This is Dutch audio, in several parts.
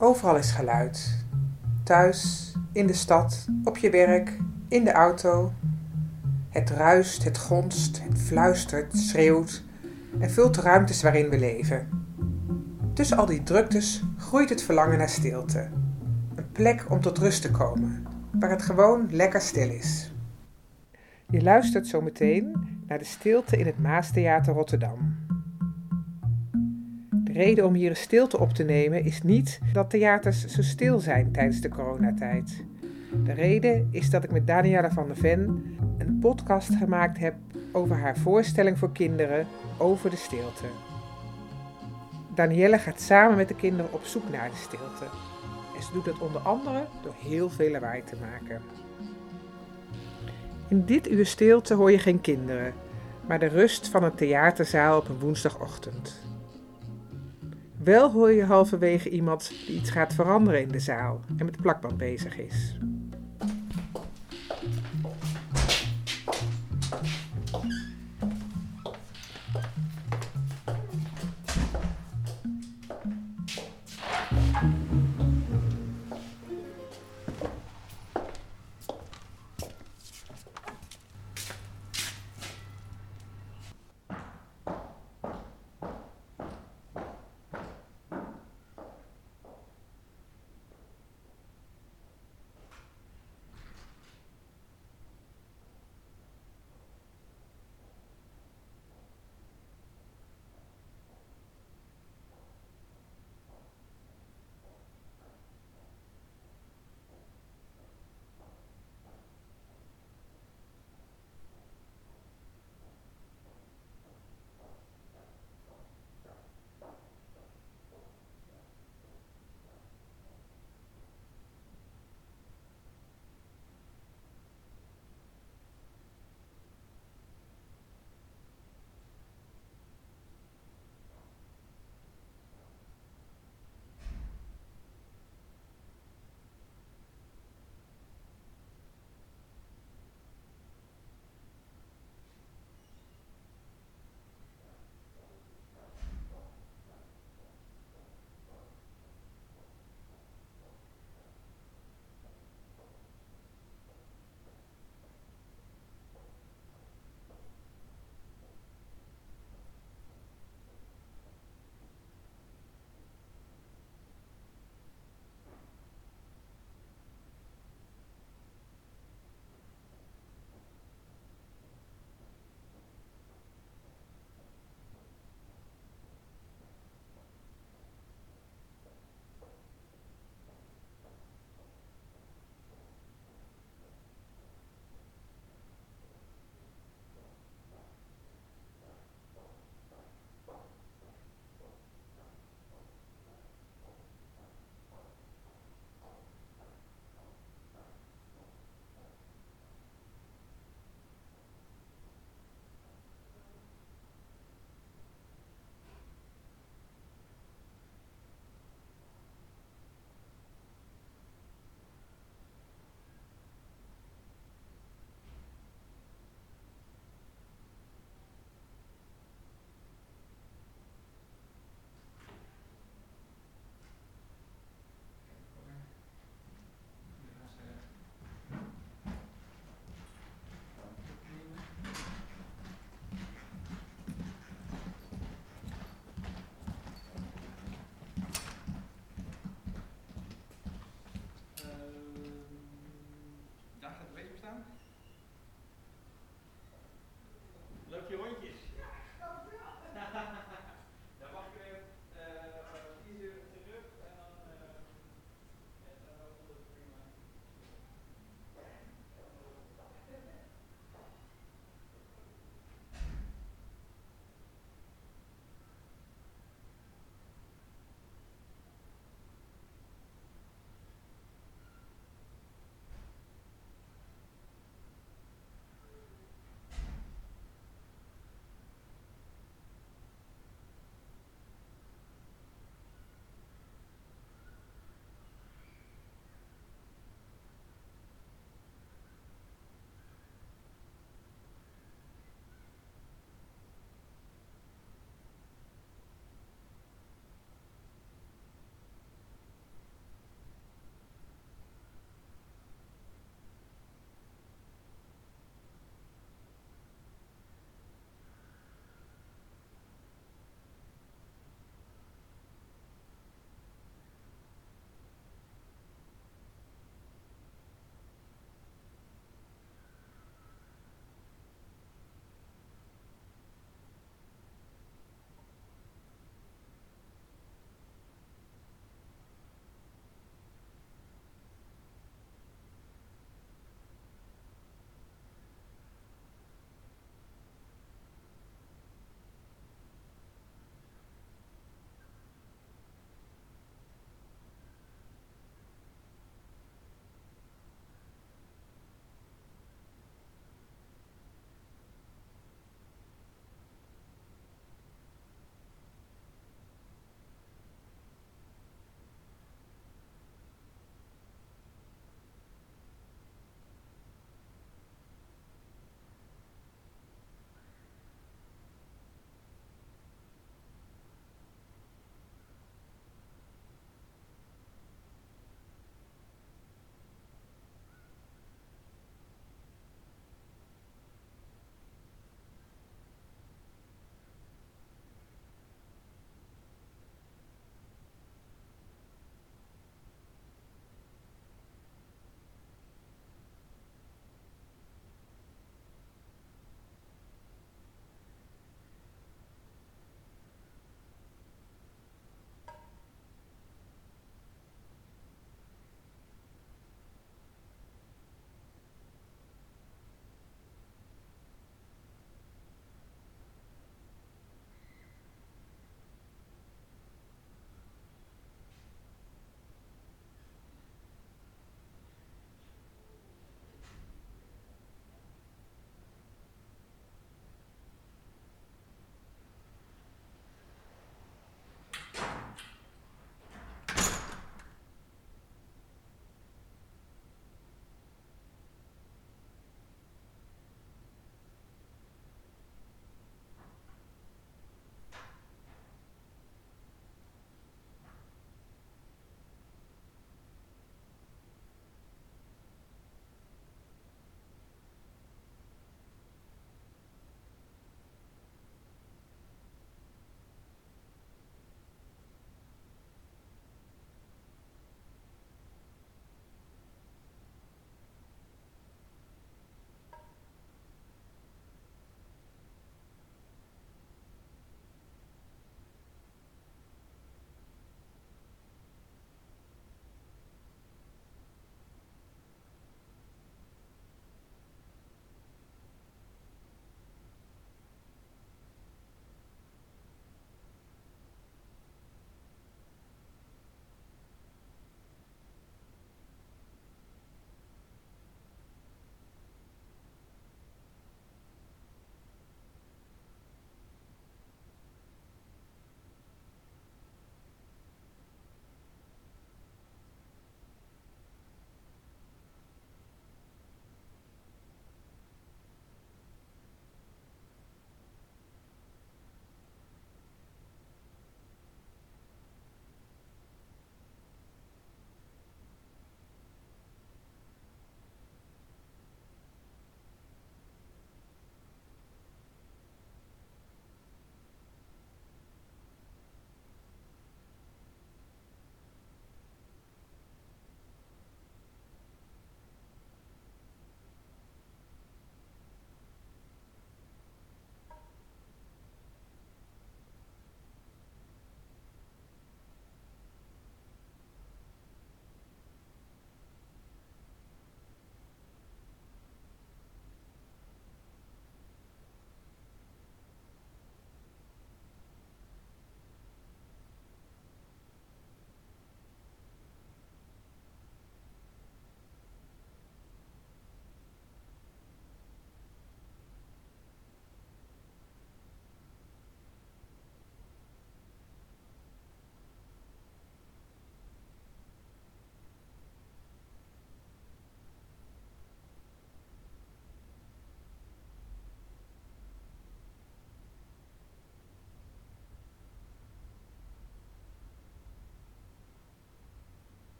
Overal is geluid. Thuis, in de stad, op je werk, in de auto. Het ruist, het gonst, het fluistert, schreeuwt en vult de ruimtes waarin we leven. Tussen al die druktes groeit het verlangen naar stilte. Een plek om tot rust te komen, waar het gewoon lekker stil is. Je luistert zo meteen naar de stilte in het Maastheater Rotterdam. De reden om hier een stilte op te nemen is niet dat theaters zo stil zijn tijdens de coronatijd. De reden is dat ik met Daniela van der Ven een podcast gemaakt heb over haar voorstelling voor kinderen over de stilte. Danielle gaat samen met de kinderen op zoek naar de stilte. En ze doet dat onder andere door heel veel lawaai te maken. In dit uur stilte hoor je geen kinderen, maar de rust van een theaterzaal op een woensdagochtend. Wel hoor je halverwege iemand die iets gaat veranderen in de zaal en met de plakband bezig is.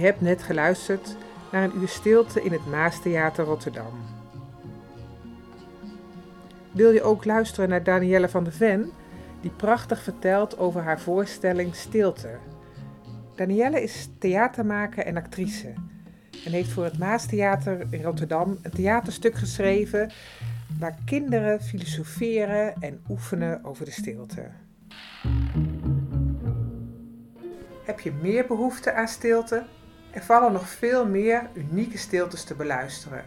Je hebt net geluisterd naar een uur stilte in het Maastheater Rotterdam. Wil je ook luisteren naar Danielle van de Ven, die prachtig vertelt over haar voorstelling Stilte? Danielle is theatermaker en actrice en heeft voor het Maastheater in Rotterdam een theaterstuk geschreven waar kinderen filosoferen en oefenen over de stilte. Heb je meer behoefte aan stilte? Er vallen nog veel meer unieke stiltes te beluisteren.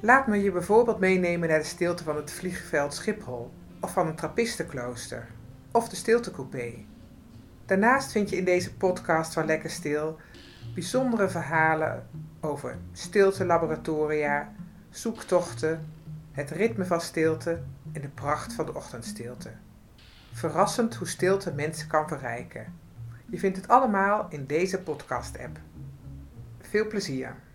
Laat me je bijvoorbeeld meenemen naar de stilte van het vliegveld Schiphol, of van een trappistenklooster, of de stiltecoupé. Daarnaast vind je in deze podcast van Lekker Stil bijzondere verhalen over stiltelaboratoria, zoektochten, het ritme van stilte en de pracht van de ochtendstilte. Verrassend hoe stilte mensen kan verrijken. Je vindt het allemaal in deze podcast-app. Veel plezier!